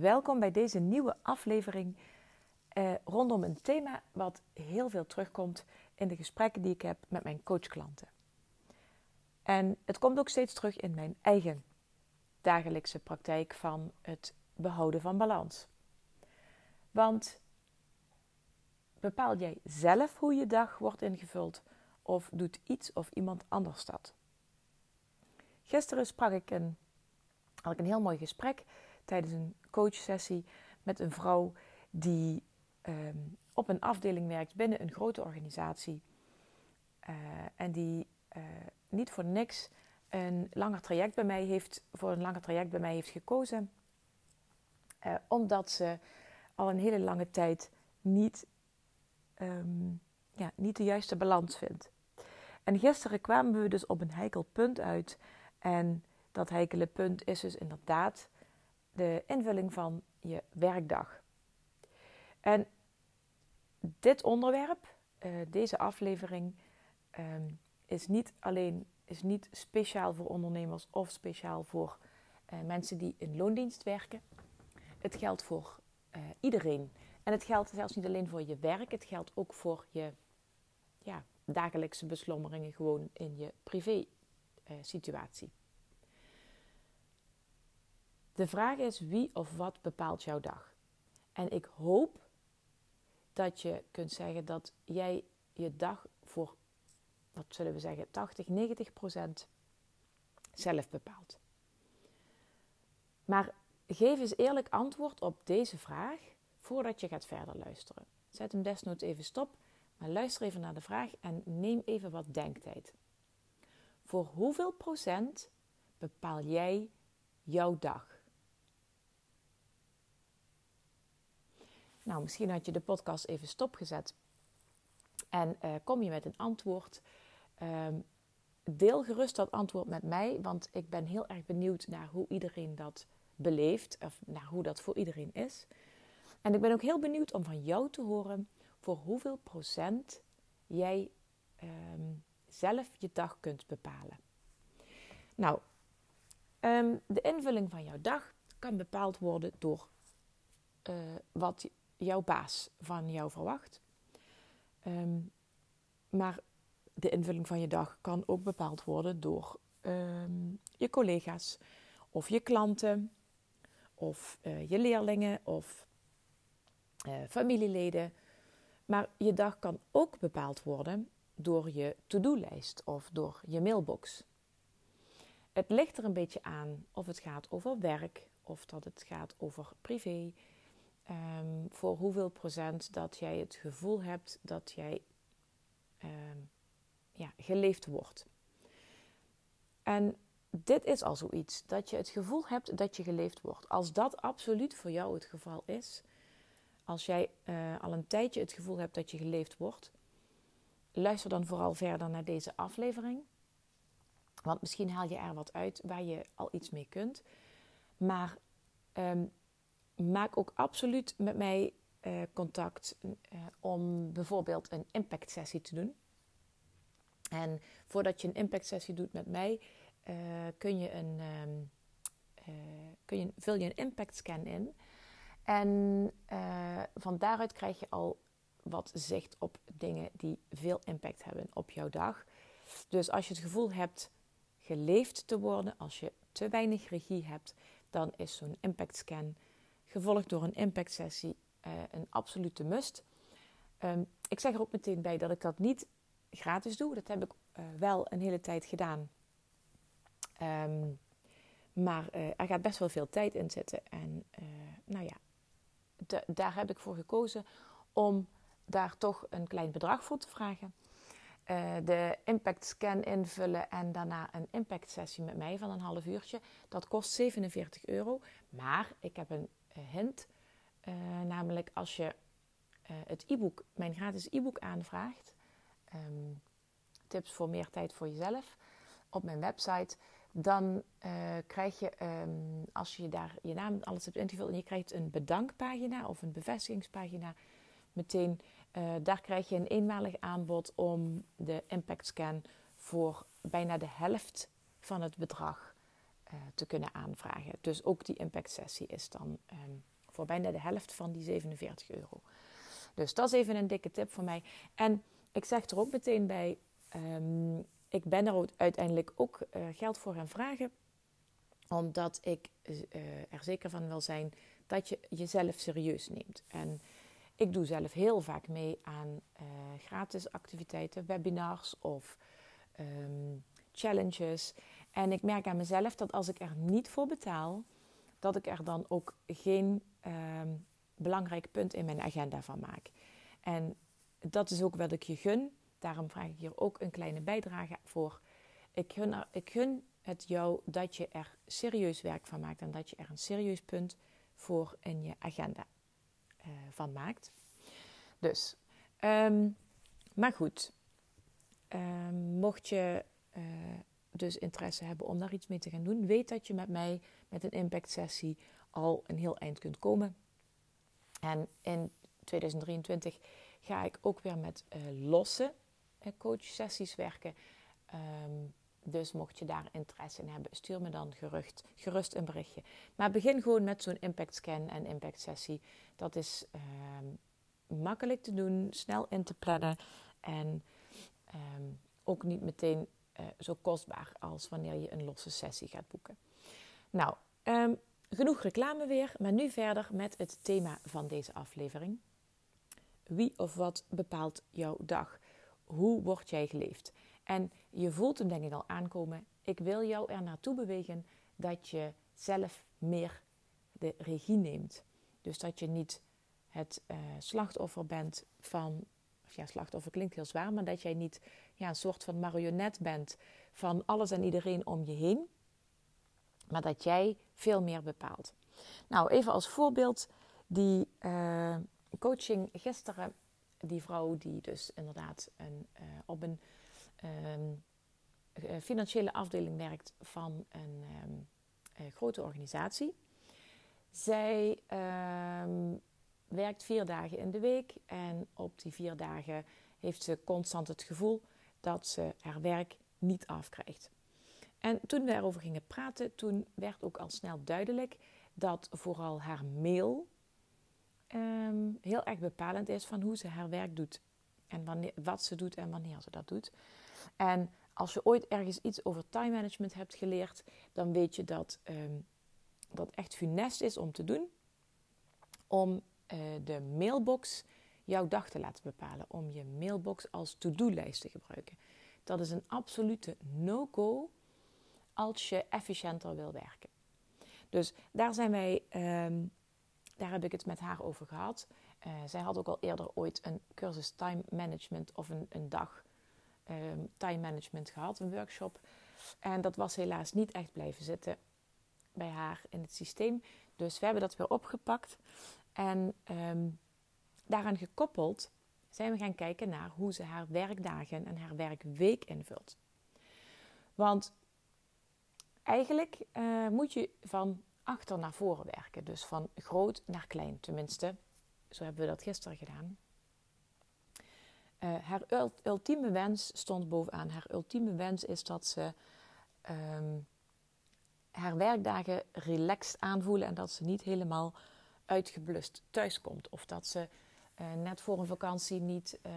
Welkom bij deze nieuwe aflevering eh, rondom een thema wat heel veel terugkomt in de gesprekken die ik heb met mijn coachklanten. En het komt ook steeds terug in mijn eigen dagelijkse praktijk van het behouden van balans. Want bepaal jij zelf hoe je dag wordt ingevuld of doet iets of iemand anders dat? Gisteren sprak ik een, had ik een heel mooi gesprek tijdens een coachsessie met een vrouw die ehm, op een afdeling werkt binnen een grote organisatie. Uh, en die uh, niet voor niks een langer traject bij mij heeft, voor een langer traject bij mij heeft gekozen. Uh, omdat ze al een hele lange tijd niet, um, ja, niet de juiste balans vindt. En gisteren kwamen we dus op een heikel punt uit. En dat heikele punt is dus inderdaad de invulling van je werkdag. En dit onderwerp, uh, deze aflevering, um, is niet alleen is niet speciaal voor ondernemers of speciaal voor uh, mensen die in loondienst werken. Het geldt voor uh, iedereen. En het geldt zelfs niet alleen voor je werk, het geldt ook voor je ja, dagelijkse beslommeringen gewoon in je privé situatie. De vraag is wie of wat bepaalt jouw dag? En ik hoop dat je kunt zeggen dat jij je dag voor, wat zullen we zeggen, 80, 90 procent zelf bepaalt. Maar geef eens eerlijk antwoord op deze vraag voordat je gaat verder luisteren. Zet hem desnoods even stop, maar luister even naar de vraag en neem even wat denktijd. Voor hoeveel procent bepaal jij jouw dag? Nou, misschien had je de podcast even stopgezet en uh, kom je met een antwoord. Um, deel gerust dat antwoord met mij, want ik ben heel erg benieuwd naar hoe iedereen dat beleeft, of naar hoe dat voor iedereen is. En ik ben ook heel benieuwd om van jou te horen voor hoeveel procent jij um, zelf je dag kunt bepalen. Nou, um, de invulling van jouw dag kan bepaald worden door uh, wat jouw baas van jou verwacht. Um, maar de invulling van je dag kan ook bepaald worden door um, je collega's of je klanten of uh, je leerlingen of uh, familieleden. Maar je dag kan ook bepaald worden door je to-do-lijst of door je mailbox. Het ligt er een beetje aan of het gaat over werk of dat het gaat over privé um, voor hoeveel procent dat jij het gevoel hebt dat jij um, ja, geleefd wordt. En dit is al zoiets, dat je het gevoel hebt dat je geleefd wordt. Als dat absoluut voor jou het geval is, als jij uh, al een tijdje het gevoel hebt dat je geleefd wordt, luister dan vooral verder naar deze aflevering. Want misschien haal je er wat uit waar je al iets mee kunt. Maar um, maak ook absoluut met mij uh, contact uh, om bijvoorbeeld een impact sessie te doen. En voordat je een impact sessie doet met mij, uh, kun je een, um, kun je, vul je een impact scan in. En van daaruit krijg je al wat zicht op dingen die veel impact hebben op jouw dag. Dus als je het gevoel hebt geleefd te worden, als je te weinig regie hebt, dan is zo'n impact scan gevolgd door een impact sessie een absolute must. Ehm, ik zeg er ook meteen bij dat ik dat niet gratis doe. Dat heb ik wel een hele tijd gedaan. Ehm, maar er gaat best wel veel tijd in zitten. En nou ja, daar heb ik voor gekozen om daar toch een klein bedrag voor te vragen. De impact scan invullen en daarna een impact sessie met mij van een half uurtje. Dat kost 47 euro. Maar ik heb een eh, hint. Uh, namelijk als je het e-book, mijn gratis e-book aanvraagt. Um, tips voor meer tijd voor jezelf. Op mijn website. Dan krijg je, um, als je daar je naam alles hebt ingevuld. En je krijgt een bedankpagina of een bevestigingspagina. Meteen daar krijg je een eenmalig aanbod om de impact scan voor bijna de helft van het bedrag te kunnen aanvragen. Dus ook die impact sessie is dan um, voor bijna de helft van die 47 euro. Dus dat is even een dikke tip voor mij. En ik zeg er ook meteen bij, um, ik ben er uiteindelijk ook uh, geld voor gaan vragen. Omdat ik er zeker van wil zijn dat je jezelf serieus neemt. En ik doe zelf heel vaak mee aan gratis activiteiten, webinars of um, challenges. En ik merk aan mezelf dat als ik er niet voor betaal, dat ik er dan ook geen um, belangrijk punt in mijn agenda van maak. En dat is ook wat ik je gun. Daarom vraag ik hier ook een kleine bijdrage voor. Ik gun, het jou dat je er serieus werk van maakt en dat je er een serieus punt voor in je agenda uh, van maakt. Dus, um, maar goed. Um, mocht je uh, dus interesse hebben om daar iets mee te gaan doen, weet dat je met mij met een impact sessie al een heel eind kunt komen. En in 2023 ga ik ook weer met uh, losse uh, coach-sessies werken. Um, dus mocht je daar interesse in hebben, stuur me dan gerust, gerust een berichtje. Maar begin gewoon met zo'n impact scan en impact sessie. Dat is um, makkelijk te doen, snel in te plannen en um, ook niet meteen uh, zo kostbaar als wanneer je een losse sessie gaat boeken. Nou, um, genoeg reclame weer, maar nu verder met het thema van deze aflevering. Wie of wat bepaalt jouw dag? Hoe word jij geleefd? En je voelt hem denk ik al aankomen. Ik wil jou er naartoe bewegen dat je zelf meer de regie neemt. Dus dat je niet het uh, slachtoffer bent van. Ja, slachtoffer klinkt heel zwaar, maar dat jij niet ja, een soort van marionet bent van alles en iedereen om je heen. Maar dat jij veel meer bepaalt. Nou, even als voorbeeld, die uh, coaching gisteren, die vrouw die dus inderdaad een, uh, op een um, financiële afdeling werkt van een um, grote organisatie. Zij um, werkt vier dagen in de week en op die vier dagen heeft ze constant het gevoel dat ze haar werk niet afkrijgt. En toen we erover gingen praten, toen werd ook al snel duidelijk dat vooral haar mail um, heel erg bepalend is van hoe ze haar werk doet. En wanneer, wat ze doet en wanneer ze dat doet. En als je ooit ergens iets over time management hebt geleerd, dan weet je dat um, dat echt funest is om te doen. Om uh, de mailbox jouw dag te laten bepalen. Om je mailbox als to-do-lijst te gebruiken. Dat is een absolute no-go als je efficiënter wil werken. Dus daar zijn wij, um, daar heb ik het met haar over gehad. Uh, zij had ook al eerder ooit een cursus time management of een, een dag um, time management gehad, een workshop. En dat was helaas niet echt blijven zitten bij haar in het systeem. Dus we hebben dat weer opgepakt. En um, daaraan gekoppeld zijn we gaan kijken naar hoe ze haar werkdagen en haar werkweek invult. Want eigenlijk uh, moet je van achter naar voren werken. Dus van groot naar klein. Tenminste, zo hebben we dat gisteren gedaan. Uh, haar ultieme wens stond bovenaan. Haar ultieme wens is dat ze um, haar werkdagen relaxed aanvoelen en dat ze niet helemaal uitgeblust thuiskomt. Of dat ze uh, net voor een vakantie niet uh,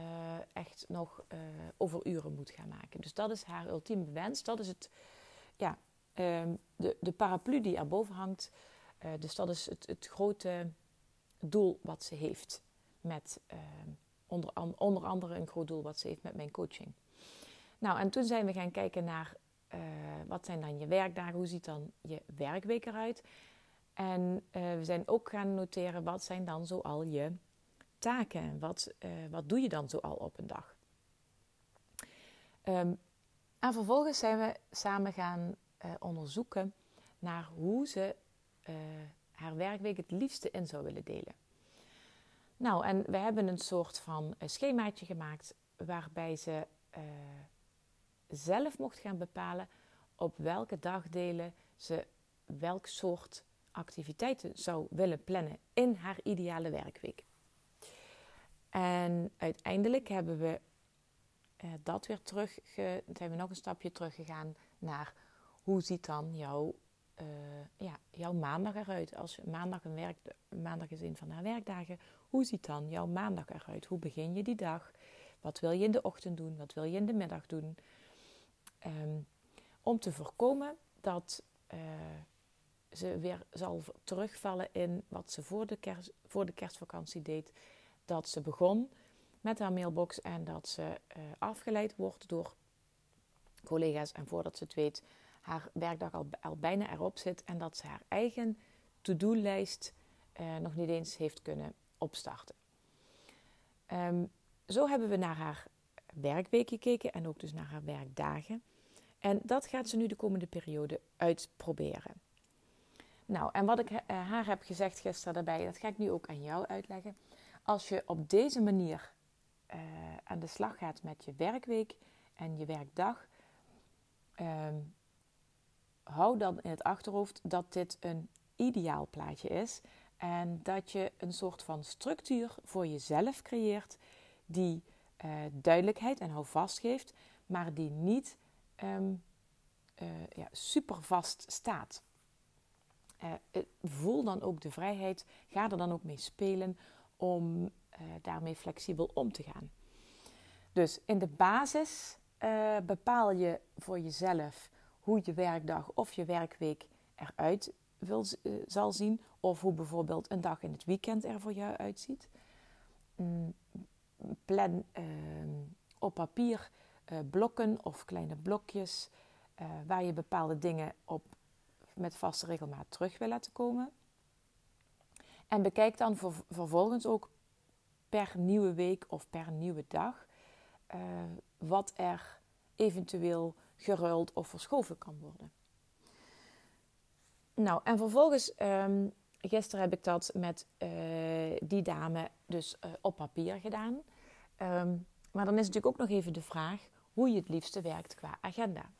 echt nog uh, overuren moet gaan maken. Dus dat is haar ultieme wens. Dat is het, ja, um, de, de paraplu die erboven hangt. dus dat is het, het grote doel wat ze heeft met, ehm, onder, onder andere een groot doel wat ze heeft met mijn coaching. Nou, en toen zijn we gaan kijken naar wat zijn dan je werkdagen, hoe ziet dan je werkweek eruit. En uh, we zijn ook gaan noteren wat zijn dan zoal je taken. Wat, uh, wat doe je dan zoal op een dag? Um, en vervolgens zijn we samen gaan onderzoeken naar hoe ze haar werkweek het liefste in zou willen delen. Nou, en we hebben een soort van schemaatje gemaakt waarbij ze zelf mocht gaan bepalen op welke dagdelen ze welk soort activiteiten zou willen plannen in haar ideale werkweek. En uiteindelijk hebben we eh, dat weer terug, zijn we nog een stapje teruggegaan naar hoe ziet dan jouw, uh, ja, jouw maandag eruit? Als maandag, een werk, maandag is een van haar werkdagen, hoe ziet dan jouw maandag eruit? Hoe begin je die dag? Wat wil je in de ochtend doen? Wat wil je in de middag doen? Um, om te voorkomen dat uh, ze weer zal terugvallen in wat ze voor de, kerst, voor de kerstvakantie deed. Dat ze begon met haar mailbox en dat ze uh, afgeleid wordt door collega's. En voordat ze het weet, haar werkdag al, bijna erop zit en dat ze haar eigen to-do-lijst uh, nog niet eens heeft kunnen opstarten. Um, zo hebben we naar haar werkweek gekeken en ook dus naar haar werkdagen. En dat gaat ze nu de komende periode uitproberen. Nou, en wat ik eh, haar heb gezegd gisteren daarbij, dat ga ik nu ook aan jou uitleggen. Als je op deze manier uh, aan de slag gaat met je werkweek en je werkdag, uh, hou dan in het achterhoofd dat dit een ideaal plaatje is. En dat je een soort van structuur voor jezelf creëert die uh, duidelijkheid en houvast geeft, maar die niet uh, ja, super vast staat. Uh, voel dan ook de vrijheid, ga er dan ook mee spelen om uh, daarmee flexibel om te gaan. Dus in de basis bepaal je voor jezelf hoe je werkdag of je werkweek eruit zal zien, of hoe bijvoorbeeld een dag in het weekend er voor jou uitziet. Mm, plan ehm, op papier blokken of kleine blokjes waar je bepaalde dingen op met vaste regelmaat terug wil laten komen. En bekijk dan ver vervolgens ook per nieuwe week of per nieuwe dag uh, wat er eventueel geruild of verschoven kan worden. Nou, en vervolgens, um, gisteren heb ik dat met uh, die dame dus uh, op papier gedaan. Um, maar dan is natuurlijk ook nog even de vraag: hoe je het liefste werkt qua agenda.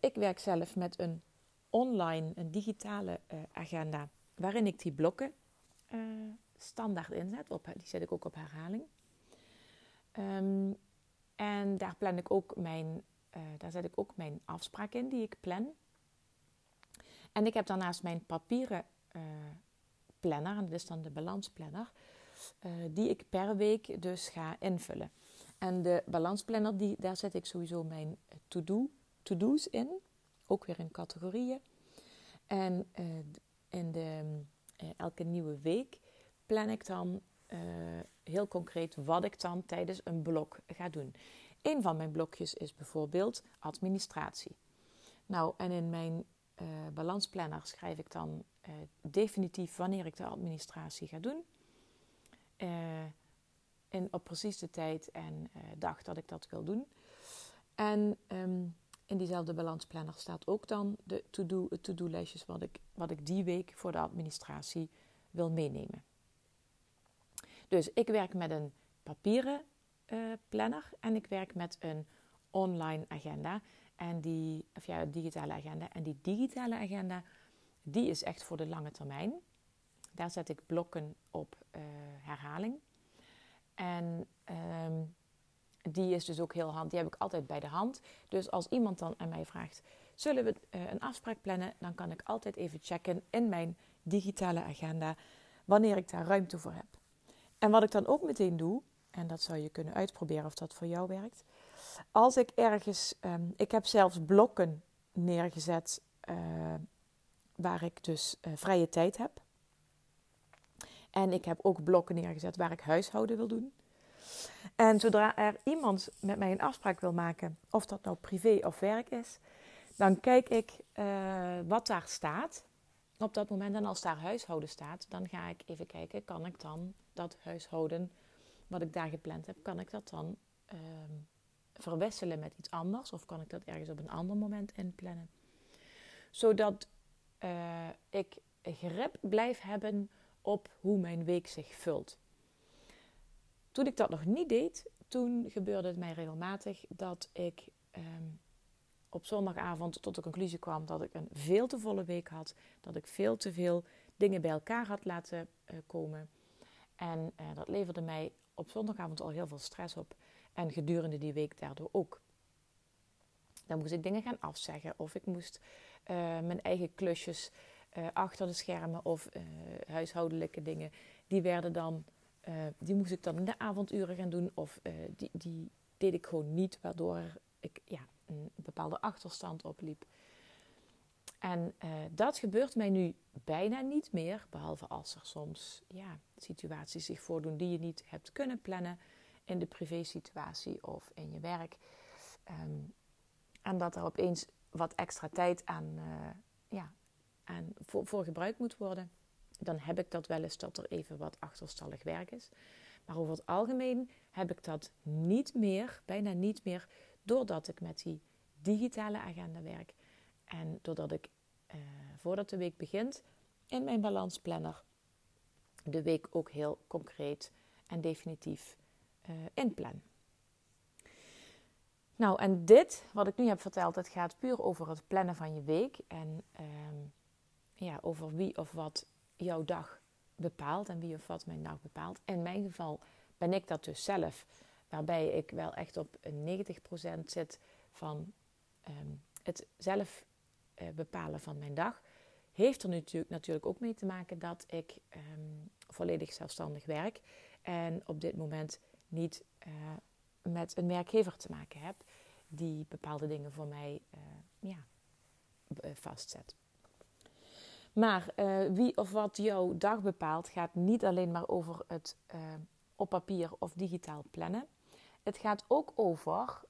Ik werk zelf met een online, een digitale uh, agenda, waarin ik die blokken uh, standaard inzet. Op, die zet ik ook op herhaling. Um, en daar plan ik ook mijn, daar zet ik ook mijn afspraak in die ik plan. En ik heb daarnaast mijn papieren planner, en dat is dan de balansplanner, die ik per week dus ga invullen. En de balansplanner, die, daar zet ik sowieso mijn to-do, to-do's in. Ook weer in categorieën. En uh, in de, uh, elke nieuwe week plan ik dan uh, heel concreet wat ik dan tijdens een blok ga doen. Een van mijn blokjes is bijvoorbeeld administratie. Nou, en in mijn balansplanner schrijf ik dan definitief wanneer ik de administratie ga doen in, op precies de tijd en dag dat ik dat wil doen. En um, in diezelfde balansplanner staat ook dan de to-do, to-do-lijstjes wat ik, wat ik die week voor de administratie wil meenemen. Dus ik werk met een papieren uh, planner en ik werk met een online agenda. En die, of ja, digitale agenda. En die digitale agenda, die is echt voor de lange termijn. Daar zet ik blokken op uh, herhaling. En um, die is dus ook heel handig. Die heb ik altijd bij de hand. Dus als iemand dan aan mij vraagt: zullen we uh, een afspraak plannen? Dan kan ik altijd even checken in mijn digitale agenda wanneer ik daar ruimte voor heb. En wat ik dan ook meteen doe, en dat zou je kunnen uitproberen of dat voor jou werkt. Als ik ergens, um, ik heb zelfs blokken neergezet uh, waar ik dus uh, vrije tijd heb. En ik heb ook blokken neergezet waar ik huishouden wil doen. En zodra er iemand met mij een afspraak wil maken, of dat nou privé of werk is, dan kijk ik uh, wat daar staat op dat moment. En als daar huishouden staat, dan ga ik even kijken, kan ik dan dat huishouden wat ik daar gepland heb, kan ik dat dan uh, verwisselen met iets anders? Of kan ik dat ergens op een ander moment inplannen? Zodat uh, ik grip blijf hebben op hoe mijn week zich vult. Toen ik dat nog niet deed, toen gebeurde het mij regelmatig dat ik um, op zondagavond tot de conclusie kwam dat ik een veel te volle week had. Dat ik veel te veel dingen bij elkaar had laten uh, komen. En uh, dat leverde mij op zondagavond al heel veel stress op. En gedurende die week daardoor ook. Dan moest ik dingen gaan afzeggen. Of ik moest uh, mijn eigen klusjes achter de schermen of huishoudelijke dingen. Die werden dan die moest ik dan in de avonduren gaan doen. Of die, die deed ik gewoon niet. Waardoor ik ja, een bepaalde achterstand opliep. En uh, dat gebeurt mij nu bijna niet meer, behalve als er soms ja, situaties zich voordoen die je niet hebt kunnen plannen in de privésituatie of in je werk. Um, en dat er opeens wat extra tijd aan, ja, aan voor, voor gebruikt moet worden. Dan heb ik dat wel eens dat er even wat achterstallig werk is. Maar over het algemeen heb ik dat niet meer, bijna niet meer, doordat ik met die digitale agenda werk. En doordat ik uh, voordat de week begint in mijn balansplanner de week ook heel concreet en definitief uh, inplan. Nou, en dit, wat ik nu heb verteld, het gaat puur over het plannen van je week. En uh, ja, over wie of wat jouw dag bepaalt en wie of wat mijn dag bepaalt. In mijn geval ben ik dat dus zelf, waarbij ik wel echt op 90% zit van um, het zelf uh, bepalen van mijn dag. Heeft er natuurlijk, natuurlijk ook mee te maken dat ik um, volledig zelfstandig werk. En op dit moment niet uh, met een werkgever te maken heb die bepaalde dingen voor mij uh, ja, vastzet. Maar wie of wat jouw dag bepaalt, gaat niet alleen maar over het op papier of digitaal plannen. Het gaat ook over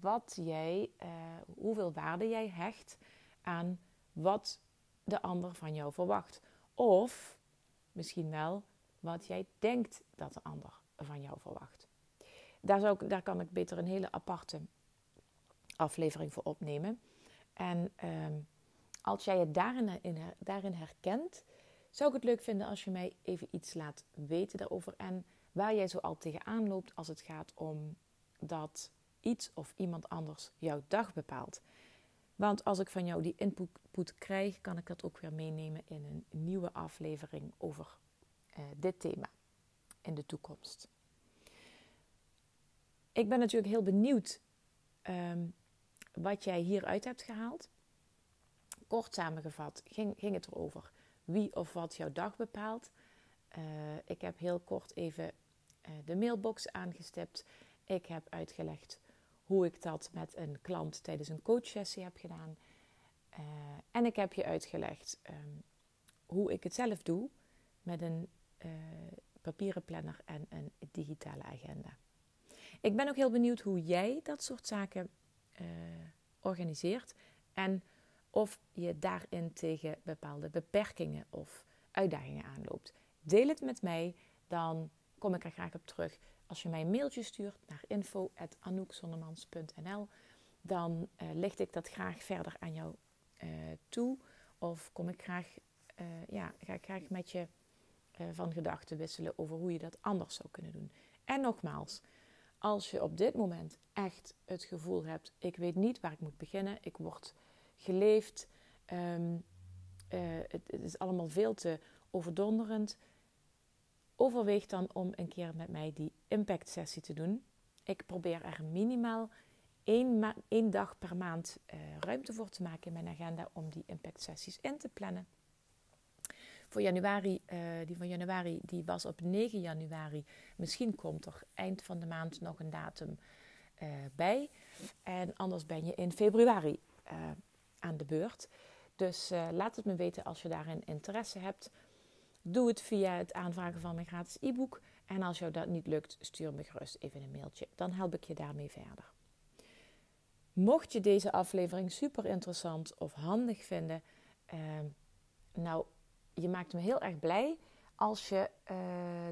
wat jij, uh, hoeveel waarde jij hecht aan wat de ander van jou verwacht. Of misschien wel wat jij denkt dat de ander van jou verwacht. Daar, zou ik, daar kan ik beter een hele aparte aflevering voor opnemen. En uh, als jij je daarin, in, daarin herkent, zou ik het leuk vinden als je mij even iets laat weten daarover. En waar jij zo al tegenaan loopt als het gaat om dat iets of iemand anders jouw dag bepaalt. Want als ik van jou die input krijg, kan ik dat ook weer meenemen in een nieuwe aflevering over uh, dit thema in de toekomst. Ik ben natuurlijk heel benieuwd um, wat jij hieruit hebt gehaald. Kort samengevat ging, ging het erover wie of wat jouw dag bepaalt. Uh, ik heb heel kort even uh, de mailbox aangestipt. Ik heb uitgelegd hoe ik dat met een klant tijdens een coachsessie heb gedaan. Uh, en ik heb je uitgelegd um, hoe ik het zelf doe met een papieren planner en een digitale agenda. Ik ben ook heel benieuwd hoe jij dat soort zaken organiseert en of je daarin tegen bepaalde beperkingen of uitdagingen aanloopt. Deel het met mij, dan kom ik er graag op terug. Als je mij een mailtje stuurt naar info.anoukzonnemans.nl, dan uh, licht ik dat graag verder aan jou uh, toe. Of kom ik graag, uh, ja, ga ik graag met je van gedachten wisselen over hoe je dat anders zou kunnen doen. En nogmaals, als je op dit moment echt het gevoel hebt: ik weet niet waar ik moet beginnen, ik word geleefd, um, het, is allemaal veel te overdonderend overweeg dan om een keer met mij die impact sessie te doen. Ik probeer er minimaal één, één dag per maand uh, ruimte voor te maken in mijn agenda om die impact sessies in te plannen. Voor januari, uh, die van januari, die was op 9 januari. Misschien komt er eind van de maand nog een datum bij. En anders ben je in februari aan de beurt. Dus laat het me weten als je daarin interesse hebt. doe het via het aanvragen van mijn gratis e-book. En als jou dat niet lukt, stuur me gerust even een mailtje. Dan help ik je daarmee verder. Mocht je deze aflevering super interessant of handig vinden, uh, nou, je maakt me heel erg blij als je uh,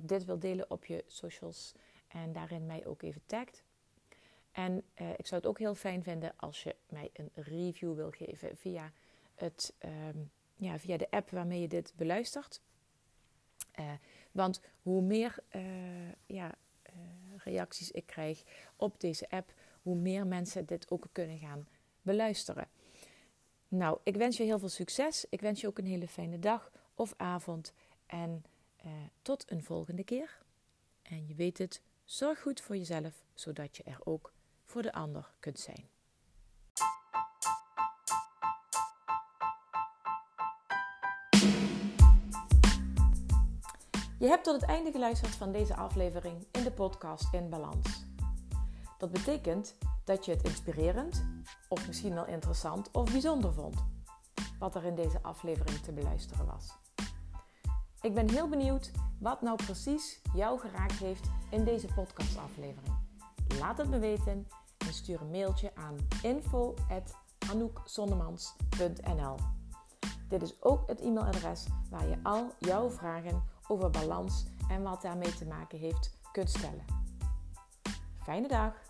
dit wilt delen op je socials en daarin mij ook even tagt. En uh, ik zou het ook heel fijn vinden als je mij een review wil geven via, het, um, ja, via de app waarmee je dit beluistert. Uh, want hoe meer ja, reacties ik krijg op deze app, hoe meer mensen dit ook kunnen gaan beluisteren. Nou, ik wens je heel veel succes. Ik wens je ook een hele fijne dag of avond. En tot een volgende keer. En je weet het, zorg goed voor jezelf, zodat je er ook voor de ander kunt zijn. Je hebt tot het einde geluisterd van deze aflevering in de podcast In Balans. Dat betekent dat je het inspirerend, of misschien wel interessant of bijzonder vond, wat er in deze aflevering te beluisteren was. Ik ben heel benieuwd wat nou precies jou geraakt heeft in deze podcastaflevering. Laat het me weten en stuur een mailtje aan info.anoukzonnemans.nl Dit is ook het e-mailadres waar je al jouw vragen over balans en wat daarmee te maken heeft kunt stellen. Fijne dag!